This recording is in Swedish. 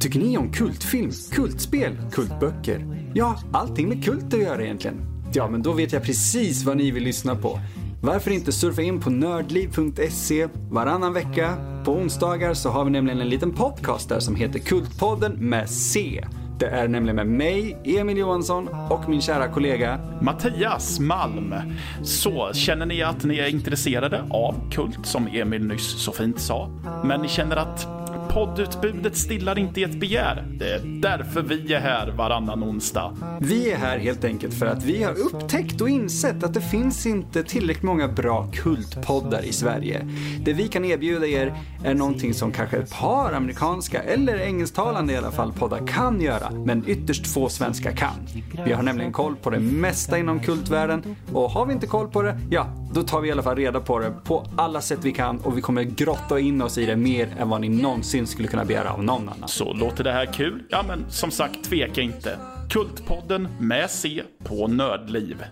Tycker ni om kultfilm, kultspel, kultböcker? Ja, allting med kult att göra egentligen. Ja, men då vet jag precis vad ni vill lyssna på. Varför inte surfa in på nördliv.se varannan vecka. På onsdagar så har vi nämligen en liten podcast där som heter Kultpodden med C. Det är nämligen med mig, Emil Johansson och min kära kollega Mattias Malm. Så, känner ni att ni är intresserade av kult, som Emil nyss så fint sa, men ni känner att poddutbudet stillar inte ert begär. Det är därför vi är här varannan onsdag. Vi är här helt enkelt för att vi har upptäckt och insett att det finns inte tillräckligt många bra kultpoddar i Sverige. Det vi kan erbjuda er är någonting som kanske ett par amerikanska eller engelsktalande i alla fall poddar kan göra, men ytterst få svenskar kan. Vi har nämligen koll på det mesta inom kultvärlden och har vi inte koll på det, ja, då tar vi i alla fall reda på det på alla sätt vi kan och vi kommer grotta in oss i det mer än vad ni någonsin skulle kunna begära av någon annan. Så låter det här kul? Ja, men som sagt, tveka inte. Kultpodden med C på Nördliv.